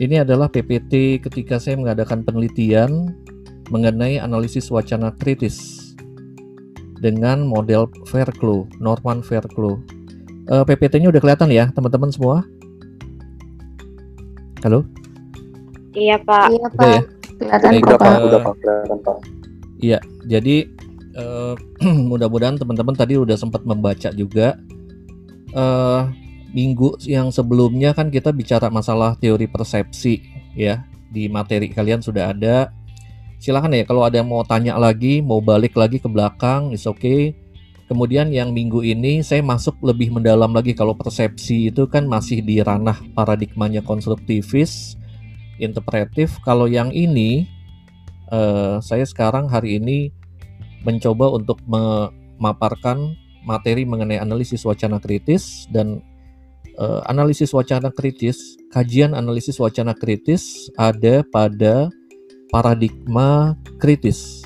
Ini adalah PPT ketika saya mengadakan penelitian mengenai analisis wacana kritis dengan model Fairclough, Norman Fairclough. Uh, PPT-nya udah kelihatan ya, teman-teman semua? Halo? Iya, Pak. Iya, Pak. Udah ya? Kelihatan Baik, kok, Pak. eh, udah Pak, kelihatan Pak. Iya, jadi eh, mudah-mudahan teman-teman tadi udah sempat membaca juga. eh minggu yang sebelumnya kan kita bicara masalah teori persepsi ya di materi kalian sudah ada. Silahkan ya kalau ada yang mau tanya lagi, mau balik lagi ke belakang, is okay. Kemudian yang minggu ini saya masuk lebih mendalam lagi kalau persepsi itu kan masih di ranah paradigmanya konstruktivis, interpretif. Kalau yang ini eh, saya sekarang hari ini mencoba untuk memaparkan materi mengenai analisis wacana kritis dan eh, analisis wacana kritis, kajian analisis wacana kritis ada pada paradigma kritis.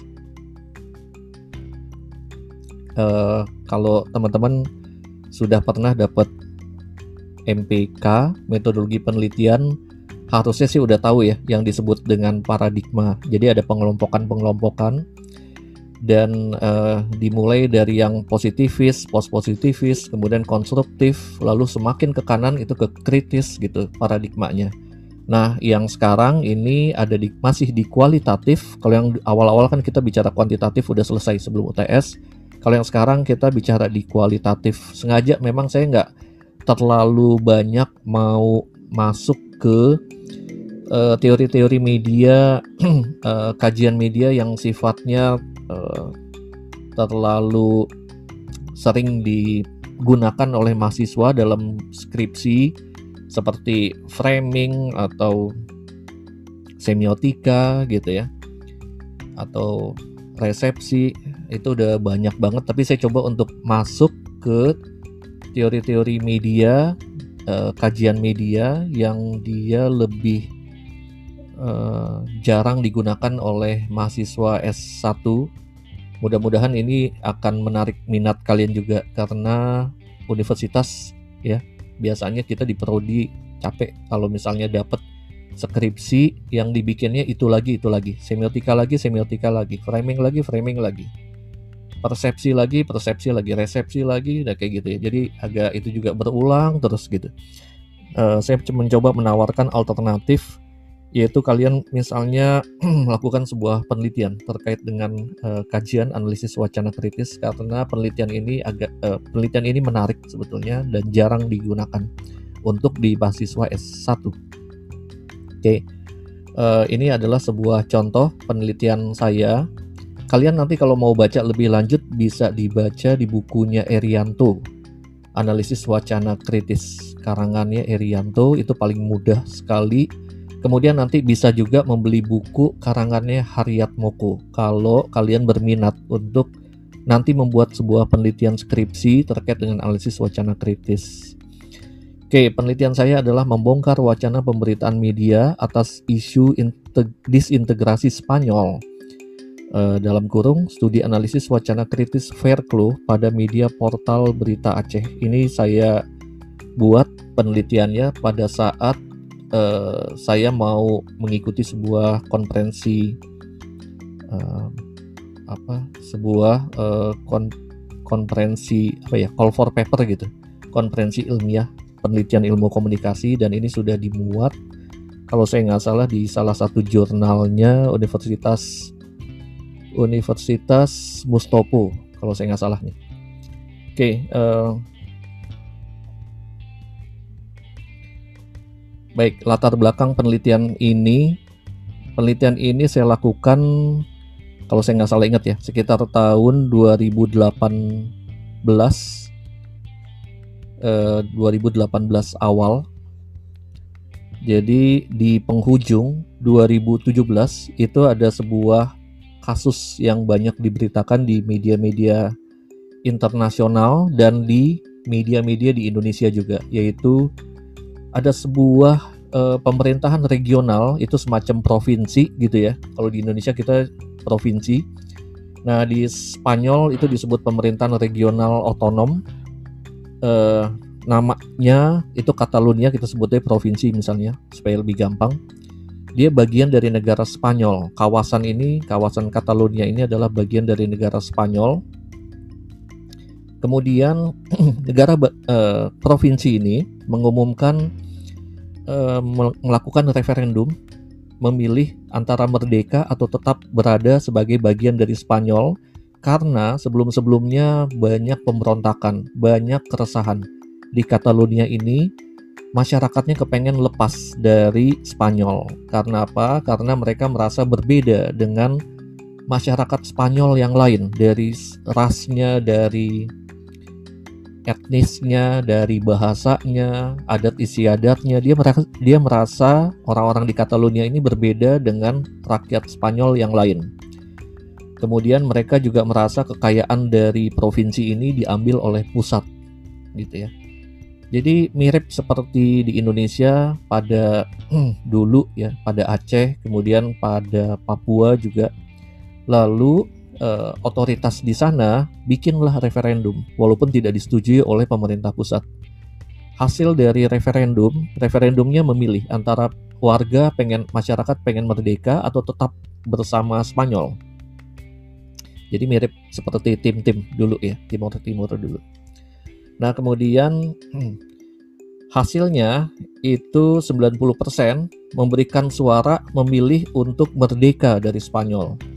Eh, kalau teman-teman sudah pernah dapat MPK, metodologi penelitian, harusnya sih udah tahu ya yang disebut dengan paradigma. Jadi ada pengelompokan-pengelompokan dan eh, dimulai dari yang positivis, post-positivis, kemudian konstruktif, lalu semakin ke kanan itu ke kritis gitu paradigmanya. Nah, yang sekarang ini ada di masih di kualitatif. Kalau yang awal-awal kan kita bicara kuantitatif udah selesai sebelum UTS. Kalau yang sekarang kita bicara di kualitatif. Sengaja memang saya nggak terlalu banyak mau masuk ke eh, teori-teori media, eh, kajian media yang sifatnya eh, terlalu sering digunakan oleh mahasiswa dalam skripsi seperti framing atau semiotika gitu ya atau resepsi itu udah banyak banget. Tapi saya coba untuk masuk ke teori-teori media kajian media yang dia lebih eh, jarang digunakan oleh mahasiswa S1 mudah-mudahan ini akan menarik minat kalian juga karena universitas ya biasanya kita di prodi capek kalau misalnya dapat skripsi yang dibikinnya itu lagi itu lagi. Semiotika lagi semiotika lagi. Framing lagi framing lagi. Persepsi lagi persepsi lagi. Resepsi lagi udah kayak gitu ya. Jadi agak itu juga berulang terus gitu. Eh, saya mencoba menawarkan alternatif yaitu kalian misalnya melakukan sebuah penelitian terkait dengan eh, kajian analisis wacana kritis karena penelitian ini agak eh, penelitian ini menarik sebetulnya dan jarang digunakan untuk di mahasiswa S1. Oke. Eh, ini adalah sebuah contoh penelitian saya. Kalian nanti kalau mau baca lebih lanjut bisa dibaca di bukunya Erianto. Analisis wacana kritis karangannya Erianto itu paling mudah sekali Kemudian nanti bisa juga membeli buku karangannya Haryat Moko kalau kalian berminat untuk nanti membuat sebuah penelitian skripsi terkait dengan analisis wacana kritis. Oke, penelitian saya adalah membongkar wacana pemberitaan media atas isu inte- disintegrasi Spanyol. Eh, dalam kurung, studi analisis wacana kritis Fairclough pada media portal berita Aceh. Ini saya buat penelitiannya pada saat eh, saya mau mengikuti sebuah konferensi eh, apa sebuah eh, kon- konferensi apa ya call for paper gitu. Konferensi ilmiah penelitian ilmu komunikasi dan ini sudah dimuat. Kalau saya nggak salah di salah satu jurnalnya Universitas Universitas Mustopo kalau saya nggak salah nih. Oke eh, Baik, latar belakang penelitian ini, penelitian ini saya lakukan kalau saya nggak salah ingat ya, sekitar tahun 2018, eh, 2018 awal. Jadi di penghujung 2017 itu ada sebuah kasus yang banyak diberitakan di media-media internasional dan di media-media di Indonesia juga, yaitu ada sebuah eh, pemerintahan regional itu semacam provinsi gitu ya. Kalau di Indonesia kita provinsi. Nah di Spanyol itu disebut pemerintahan regional otonom. Eh, namanya itu Catalunya kita sebutnya provinsi misalnya supaya lebih gampang. Dia bagian dari negara Spanyol. Kawasan ini, kawasan Catalunya ini adalah bagian dari negara Spanyol. Kemudian negara eh, provinsi ini mengumumkan eh, melakukan referendum memilih antara merdeka atau tetap berada sebagai bagian dari Spanyol karena sebelum-sebelumnya banyak pemberontakan, banyak keresahan. Di Catalonia ini masyarakatnya kepengen lepas dari Spanyol. Karena apa? Karena mereka merasa berbeda dengan masyarakat Spanyol yang lain dari rasnya, dari etnisnya, dari bahasanya, adat istiadatnya. Dia merasa dia merasa orang-orang di Catalonia ini berbeda dengan rakyat Spanyol yang lain. Kemudian mereka juga merasa kekayaan dari provinsi ini diambil oleh pusat gitu ya. Jadi mirip seperti di Indonesia pada dulu ya, pada Aceh, kemudian pada Papua juga. Lalu eh, otoritas di sana bikinlah referendum walaupun tidak disetujui oleh pemerintah pusat. Hasil dari referendum, referendumnya memilih antara warga pengen masyarakat pengen merdeka atau tetap bersama Spanyol. Jadi mirip seperti tim-tim dulu ya, Timur Timur dulu. Nah, kemudian hmm, hasilnya itu 90% memberikan suara memilih untuk merdeka dari Spanyol.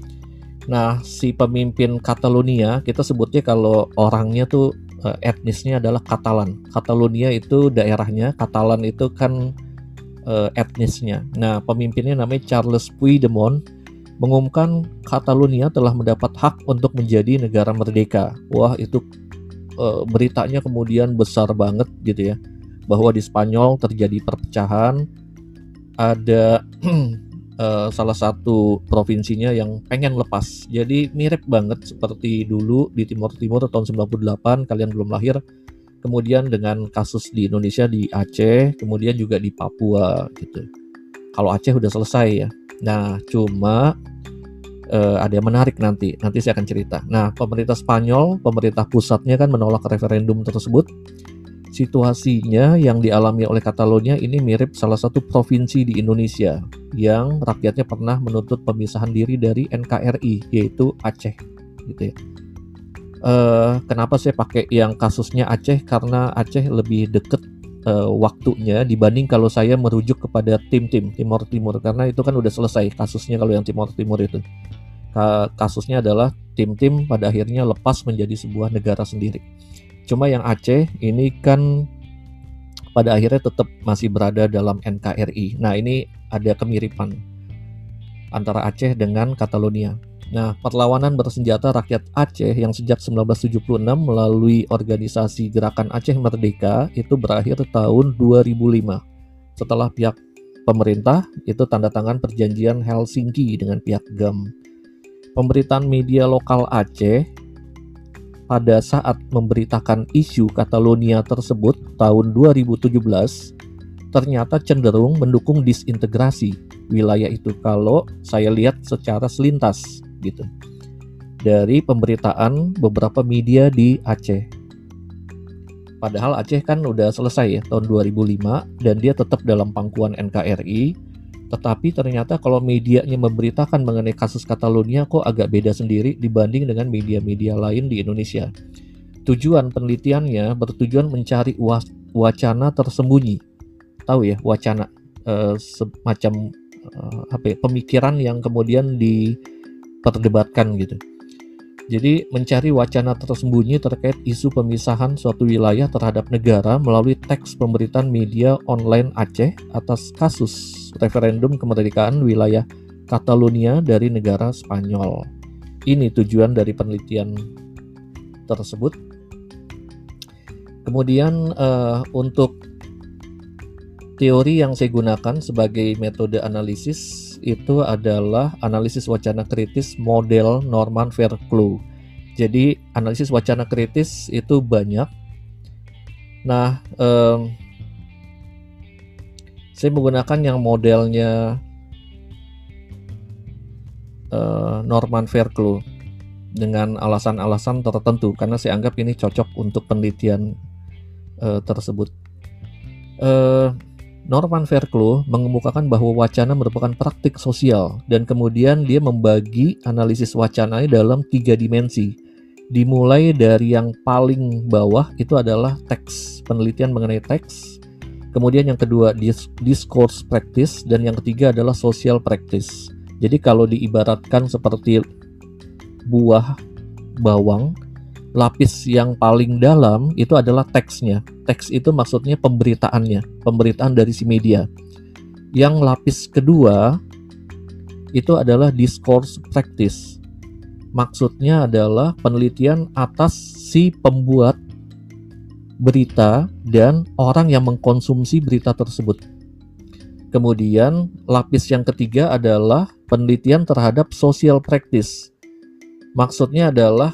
Nah, si pemimpin Catalonia, kita sebutnya kalau orangnya tuh eh, etnisnya adalah Katalan. Catalonia itu daerahnya, Katalan itu kan uh, etnisnya. Nah, pemimpinnya namanya Charles Puigdemont mengumumkan Catalonia telah mendapat hak untuk menjadi negara merdeka. Wah, itu e, beritanya kemudian besar banget gitu ya. Bahwa di Spanyol terjadi perpecahan, ada e, salah satu provinsinya yang pengen lepas. Jadi mirip banget seperti dulu di Timur Timur tahun 98 kalian belum lahir. Kemudian dengan kasus di Indonesia di Aceh, kemudian juga di Papua gitu. Kalau Aceh udah selesai ya, Nah, cuma uh, ada yang menarik nanti. Nanti saya akan cerita. Nah, pemerintah Spanyol, pemerintah pusatnya kan menolak referendum tersebut. Situasinya yang dialami oleh Catalonia ini mirip salah satu provinsi di Indonesia yang rakyatnya pernah menuntut pemisahan diri dari NKRI, yaitu Aceh, gitu ya. Uh, kenapa saya pakai yang kasusnya Aceh? Karena Aceh lebih deket uh, waktunya dibanding kalau saya merujuk kepada tim-tim Timor Timur karena itu kan udah selesai kasusnya kalau yang Timor Timur itu kasusnya adalah tim-tim pada akhirnya lepas menjadi sebuah negara sendiri. Cuma yang Aceh ini kan pada akhirnya tetap masih berada dalam NKRI. Nah ini ada kemiripan antara Aceh dengan Catalonia. Nah, perlawanan bersenjata rakyat Aceh yang sejak 1976 melalui organisasi Gerakan Aceh Merdeka itu berakhir tahun 2005. Setelah pihak pemerintah itu tanda tangan perjanjian Helsinki dengan pihak GAM. Pemberitaan media lokal Aceh pada saat memberitakan isu Catalonia tersebut tahun 2017 ternyata cenderung mendukung disintegrasi wilayah itu kalau saya lihat secara selintas gitu dari pemberitaan beberapa media di Aceh. Padahal Aceh kan udah selesai ya tahun 2005 dan dia tetap dalam pangkuan NKRI. Tetapi ternyata kalau medianya memberitakan mengenai kasus Catalonia kok agak beda sendiri dibanding dengan media-media lain di Indonesia. Tujuan penelitiannya bertujuan mencari wacana tersembunyi. Tahu ya, wacana uh, semacam uh, apa ya, pemikiran yang kemudian di diperdebatkan gitu. Jadi mencari wacana tersembunyi terkait isu pemisahan suatu wilayah terhadap negara melalui teks pemberitaan media online Aceh atas kasus referendum kemerdekaan wilayah Catalonia dari negara Spanyol. Ini tujuan dari penelitian tersebut. Kemudian uh, untuk teori yang saya gunakan sebagai metode analisis itu adalah analisis wacana kritis model Norman Fairclough. Jadi analisis wacana kritis itu banyak. Nah, um, saya menggunakan yang modelnya uh, Norman Fairclough dengan alasan-alasan tertentu karena saya anggap ini cocok untuk penelitian uh, tersebut. Uh, Norman Fairclough mengemukakan bahwa wacana merupakan praktik sosial dan kemudian dia membagi analisis wacana dalam tiga dimensi. Dimulai dari yang paling bawah itu adalah teks, penelitian mengenai teks. Kemudian yang kedua discourse practice dan yang ketiga adalah social practice. Jadi kalau diibaratkan seperti buah bawang, lapis yang paling dalam itu adalah teksnya. Teks itu maksudnya pemberitaannya, pemberitaan dari si media. Yang lapis kedua itu adalah discourse practice. Maksudnya adalah penelitian atas si pembuat berita dan orang yang mengkonsumsi berita tersebut. Kemudian, lapis yang ketiga adalah penelitian terhadap social practice. Maksudnya adalah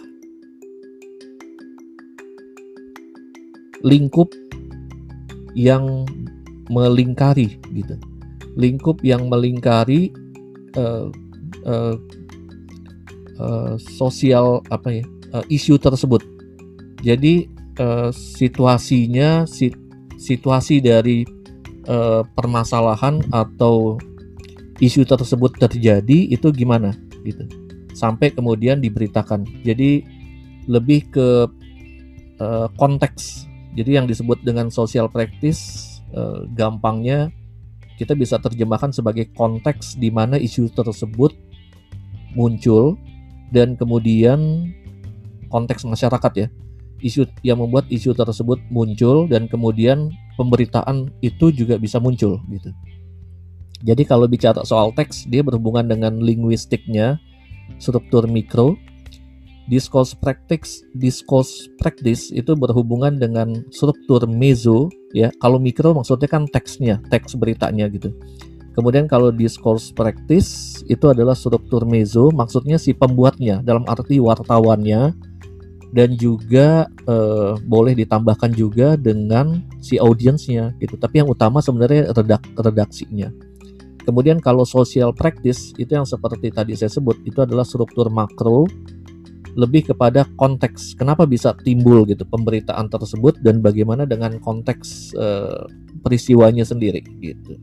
lingkup yang melingkari gitu lingkup yang melingkari uh, uh, uh, sosial apa ya uh, isu tersebut jadi uh, situasinya si, situasi dari uh, permasalahan atau isu tersebut terjadi itu gimana gitu. Sampai kemudian diberitakan. Jadi lebih ke uh, konteks. Jadi yang disebut dengan social practice eh, gampangnya kita bisa terjemahkan sebagai konteks di mana isu tersebut muncul dan kemudian konteks masyarakat ya. Isu yang membuat isu tersebut muncul dan kemudian pemberitaan itu juga bisa muncul gitu. Jadi kalau bicara soal teks dia berhubungan dengan linguistiknya, struktur mikro, Discourse practice, discourse practice itu berhubungan dengan struktur meso ya. Kalau mikro maksudnya kan teksnya, teks beritanya gitu. Kemudian kalau discourse practice itu adalah struktur meso, maksudnya si pembuatnya dalam arti wartawannya dan juga eh, boleh ditambahkan juga dengan si audiensnya gitu. Tapi yang utama sebenarnya redak redaksinya. Kemudian kalau social practice itu yang seperti tadi saya sebut itu adalah struktur makro lebih kepada konteks kenapa bisa timbul gitu pemberitaan tersebut dan bagaimana dengan konteks uh, peristiwanya sendiri gitu.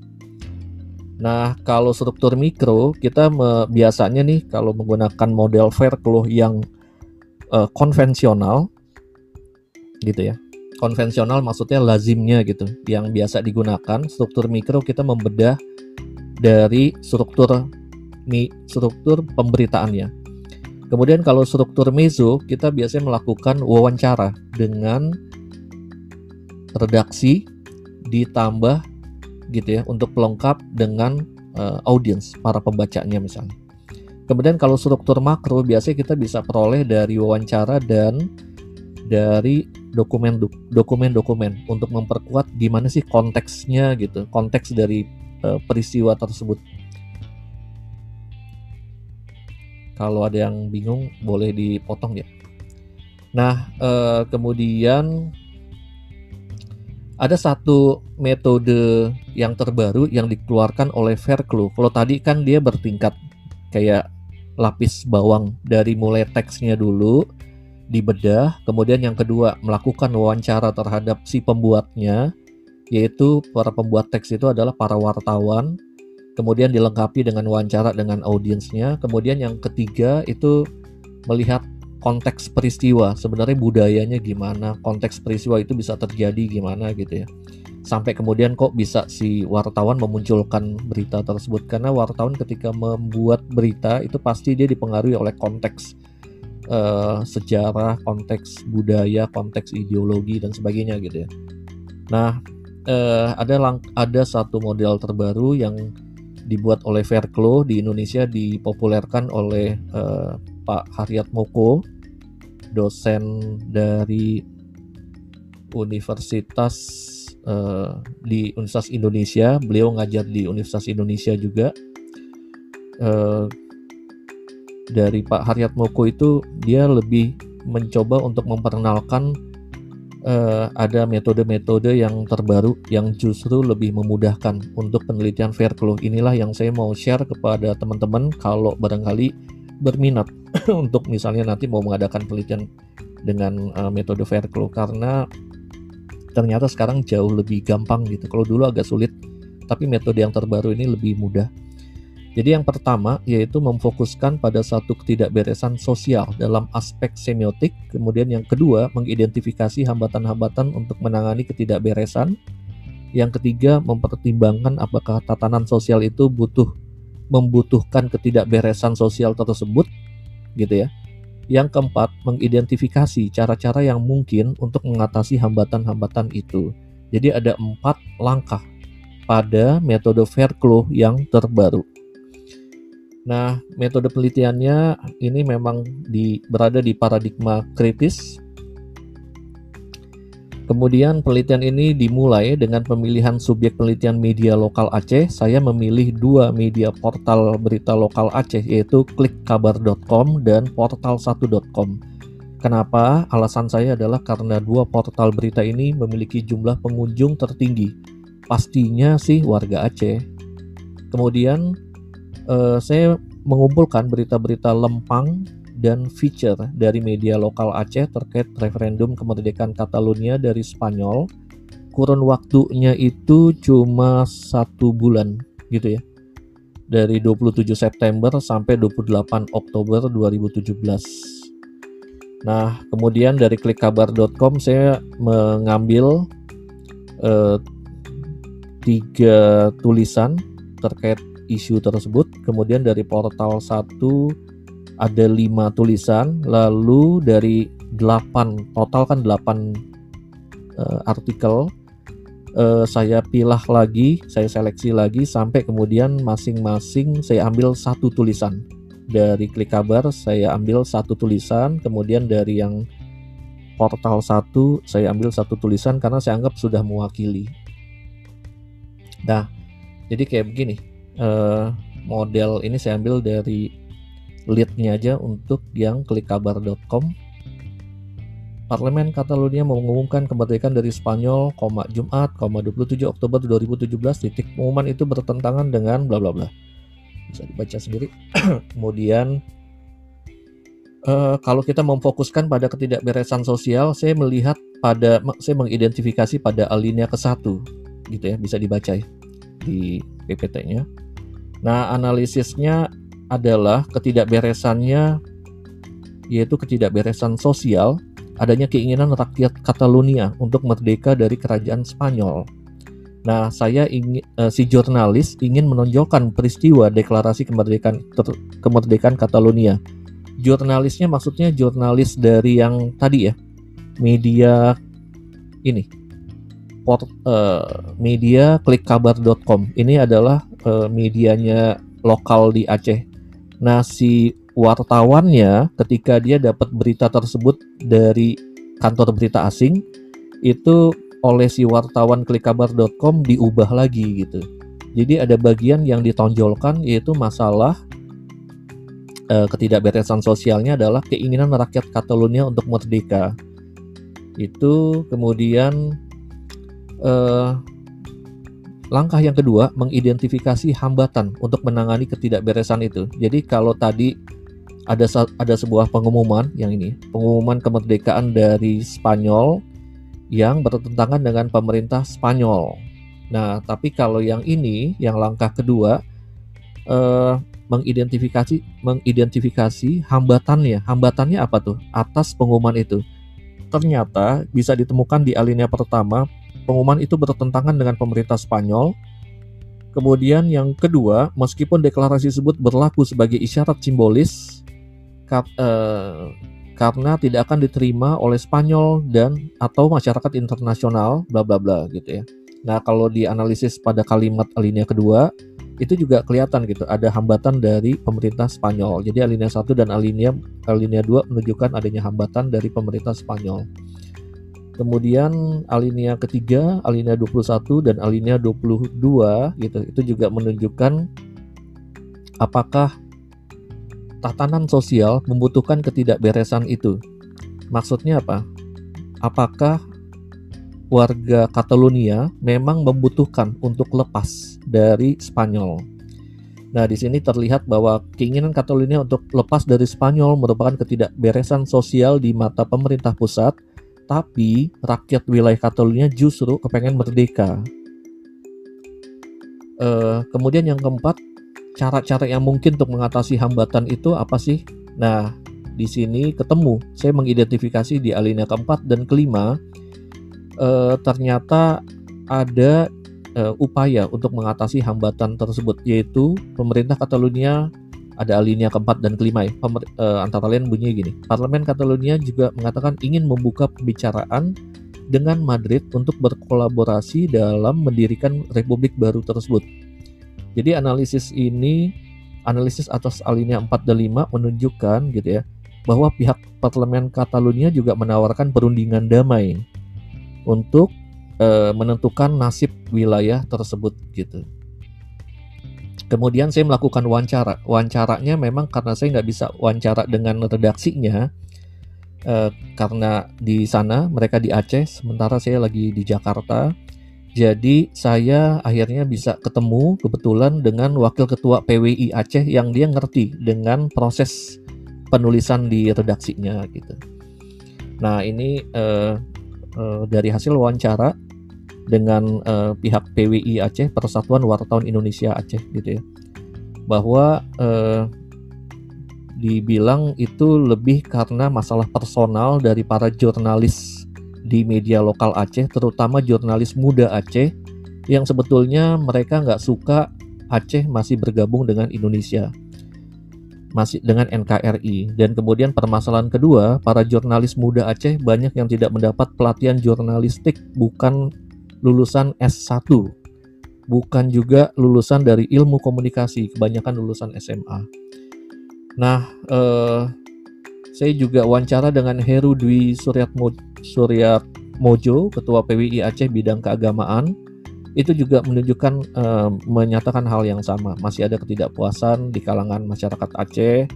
Nah, kalau struktur mikro kita biasanya nih kalau menggunakan model Fairclough yang uh, konvensional gitu ya. Konvensional maksudnya lazimnya gitu, yang biasa digunakan. Struktur mikro kita membedah dari struktur mi, struktur pemberitaannya. Kemudian kalau struktur meso, kita biasanya melakukan wawancara dengan redaksi ditambah gitu ya untuk pelengkap dengan uh, audiens para pembacanya misalnya. Kemudian kalau struktur makro biasanya kita bisa peroleh dari wawancara dan dari dokumen dokumen-dokumen untuk memperkuat gimana sih konteksnya gitu, konteks dari uh, peristiwa tersebut. Kalau ada yang bingung boleh dipotong ya. Nah, eh, kemudian ada satu metode yang terbaru yang dikeluarkan oleh Fairclough. Kalau tadi kan dia bertingkat kayak lapis bawang dari mulai teksnya dulu dibedah, kemudian yang kedua melakukan wawancara terhadap si pembuatnya, yaitu para pembuat teks itu adalah para wartawan kemudian dilengkapi dengan wawancara dengan audiensnya. Kemudian yang ketiga itu melihat konteks peristiwa, sebenarnya budayanya gimana, konteks peristiwa itu bisa terjadi gimana gitu ya. Sampai kemudian kok bisa si wartawan memunculkan berita tersebut karena wartawan ketika membuat berita itu pasti dia dipengaruhi oleh konteks uh, sejarah, konteks budaya, konteks ideologi dan sebagainya gitu ya. Nah, uh, ada ada satu model terbaru yang dibuat oleh Fairclough di Indonesia dipopulerkan oleh uh, Pak Haryat Moko, dosen dari Universitas uh, di Universitas Indonesia. Beliau ngajar di Universitas Indonesia juga. Uh, dari Pak Haryat Moko itu dia lebih mencoba untuk memperkenalkan uh, ada metode-metode yang terbaru yang justru lebih memudahkan untuk penelitian Fairclough. Inilah yang saya mau share kepada teman-teman kalau barangkali berminat untuk misalnya nanti mau mengadakan penelitian dengan uh, metode Fairclough karena ternyata sekarang jauh lebih gampang gitu. Kalau dulu agak sulit, tapi metode yang terbaru ini lebih mudah. Jadi yang pertama yaitu memfokuskan pada satu ketidakberesan sosial dalam aspek semiotik, kemudian yang kedua mengidentifikasi hambatan-hambatan untuk menangani ketidakberesan. Yang ketiga mempertimbangkan apakah tatanan sosial itu butuh membutuhkan ketidakberesan sosial tersebut gitu ya. Yang keempat, mengidentifikasi cara-cara yang mungkin untuk mengatasi hambatan-hambatan itu. Jadi ada empat langkah pada metode Fairclough yang terbaru. Nah, metode penelitiannya ini memang di, berada di paradigma kritis. Kemudian penelitian ini dimulai dengan pemilihan subjek penelitian media lokal Aceh. Saya memilih dua media portal berita lokal Aceh yaitu klikkabar.com dan portal1.com. Kenapa? Alasan saya adalah karena dua portal berita ini memiliki jumlah pengunjung tertinggi. Pastinya sih warga Aceh. Kemudian uh, saya mengumpulkan berita-berita lempang dan feature dari media lokal Aceh terkait referendum kemerdekaan Catalunya dari Spanyol. Kurun waktunya itu cuma satu bulan gitu ya. Dari 27 September sampai 28 Oktober 2017. Nah, kemudian dari klikkabar.com saya mengambil uh, tiga tulisan terkait isu tersebut. Kemudian dari portal 1 ada 5 tulisan, lalu dari 8 total kan 8 uh, eh, artikel uh, saya pilah lagi, saya seleksi lagi sampai kemudian masing-masing saya ambil satu tulisan. Dari klik kabar saya ambil satu tulisan, kemudian dari yang portal 1 saya ambil satu tulisan karena saya anggap sudah mewakili. Nah, jadi kayak begini uh, model ini saya ambil dari leadnya aja untuk yang klikkabar.com Parlemen Catalunya mengumumkan kemerdekaan dari Spanyol, koma, Jumat, koma, 27 Oktober 2017, titik pengumuman itu bertentangan dengan bla bla bla. Bisa dibaca sendiri. Kemudian uh, kalau kita memfokuskan pada ketidakberesan sosial, saya melihat pada saya mengidentifikasi pada alinea ke satu, gitu ya, bisa dibaca ya, di PPT-nya. Nah, analisisnya adalah ketidakberesannya yaitu ketidakberesan sosial, adanya keinginan rakyat Catalonia untuk merdeka dari kerajaan Spanyol. Nah, saya ingin uh, si jurnalis ingin menonjolkan peristiwa deklarasi kemerdekaan ter, kemerdekaan Catalonia. Jurnalisnya maksudnya jurnalis dari yang tadi ya, media ini port, uh, media klikkabar.com ini adalah uh, medianya lokal di Aceh. Nah, si wartawannya ketika dia dapat berita tersebut dari kantor berita asing itu oleh si wartawan klikkabar.com diubah lagi gitu. Jadi ada bagian yang ditonjolkan yaitu masalah uh, ketidakberesan sosialnya adalah keinginan rakyat Catalonia untuk merdeka. Itu kemudian uh, langkah yang kedua mengidentifikasi hambatan untuk menangani ketidakberesan itu. Jadi kalau tadi ada ada sebuah pengumuman yang ini, pengumuman kemerdekaan dari Spanyol yang bertentangan dengan pemerintah Spanyol. Nah, tapi kalau yang ini, yang langkah kedua eh, mengidentifikasi mengidentifikasi hambatannya. Hambatannya apa tuh? Atas pengumuman itu. Ternyata bisa ditemukan di alinea pertama pengumuman itu bertentangan dengan pemerintah Spanyol. Kemudian yang kedua, meskipun deklarasi tersebut berlaku sebagai isyarat simbolis kar, eh, karena tidak akan diterima oleh Spanyol dan atau masyarakat internasional, bla bla bla gitu ya. Nah kalau dianalisis pada kalimat alinea kedua itu juga kelihatan gitu ada hambatan dari pemerintah Spanyol. Jadi alinea satu dan alinea alinea dua menunjukkan adanya hambatan dari pemerintah Spanyol. Kemudian alinea ketiga, alinea 21 dan alinea 22 gitu. Itu juga menunjukkan apakah tatanan sosial membutuhkan ketidakberesan itu. Maksudnya apa? Apakah warga Catalonia memang membutuhkan untuk lepas dari Spanyol? Nah, di sini terlihat bahwa keinginan Catalonia untuk lepas dari Spanyol merupakan ketidakberesan sosial di mata pemerintah pusat tetapi rakyat wilayah Catalunya justru kepengen merdeka. Uh, kemudian yang keempat, cara-cara yang mungkin untuk mengatasi hambatan itu apa sih? Nah, di sini ketemu, saya mengidentifikasi di alinea keempat dan kelima, uh, ternyata ada uh, upaya untuk mengatasi hambatan tersebut, yaitu pemerintah Catalunya ada alinea keempat dan kelima ya. Pemer, uh, antara lain bunyinya gini. Parlemen Catalunya juga mengatakan ingin membuka pembicaraan dengan Madrid untuk berkolaborasi dalam mendirikan republik baru tersebut. Jadi analisis ini analisis atas alinea 4 dan 5 menunjukkan gitu ya bahwa pihak parlemen Catalunya juga menawarkan perundingan damai untuk e, menentukan nasib wilayah tersebut gitu. Kemudian saya melakukan wawancara. Wawancaranya memang karena saya nggak bisa wawancara dengan redaksinya, eh, karena di sana mereka di Aceh, sementara saya lagi di Jakarta. Jadi saya akhirnya bisa ketemu kebetulan dengan wakil ketua PWI Aceh yang dia ngerti dengan proses penulisan di redaksinya gitu. Nah ini eh, eh, dari hasil wawancara dengan uh, pihak PWI Aceh Persatuan Wartawan Indonesia Aceh gitu ya. Bahwa uh, dibilang itu lebih karena masalah personal dari para jurnalis di media lokal Aceh terutama jurnalis muda Aceh yang sebetulnya mereka nggak suka Aceh masih bergabung dengan Indonesia masih dengan NKRI dan kemudian permasalahan kedua para jurnalis muda Aceh banyak yang tidak mendapat pelatihan jurnalistik bukan lulusan S1, bukan juga lulusan dari ilmu komunikasi, kebanyakan lulusan SMA. Nah, eh, saya juga wawancara dengan Heru Dwi Suryat Mojo, Ketua PWI Aceh bidang keagamaan. Itu juga menunjukkan eh, menyatakan hal yang sama. Masih ada ketidakpuasan di kalangan masyarakat Aceh,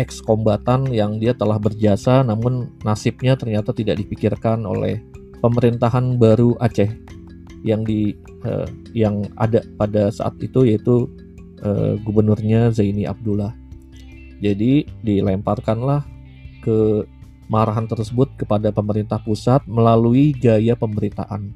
ex kombatan yang dia telah berjasa namun nasibnya ternyata tidak dipikirkan oleh pemerintahan baru Aceh yang di uh, yang ada pada saat itu yaitu uh, gubernurnya Zaini Abdullah. Jadi dilemparkanlah ke marahan tersebut kepada pemerintah pusat melalui gaya pemberitaan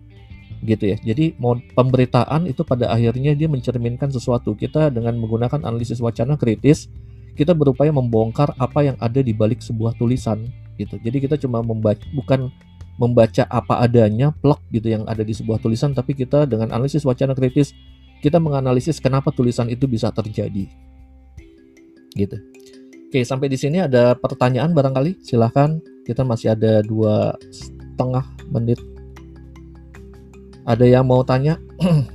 gitu ya. Jadi pemberitaan itu pada akhirnya dia mencerminkan sesuatu. Kita dengan menggunakan analisis wacana kritis, kita berupaya membongkar apa yang ada di balik sebuah tulisan gitu. Jadi kita cuma membaca bukan membaca apa adanya plok gitu yang ada di sebuah tulisan tapi kita dengan analisis wacana kritis kita menganalisis kenapa tulisan itu bisa terjadi. Gitu. Oke sampai di sini ada pertanyaan barangkali? Silahkan kita masih ada dua setengah menit. Ada yang mau tanya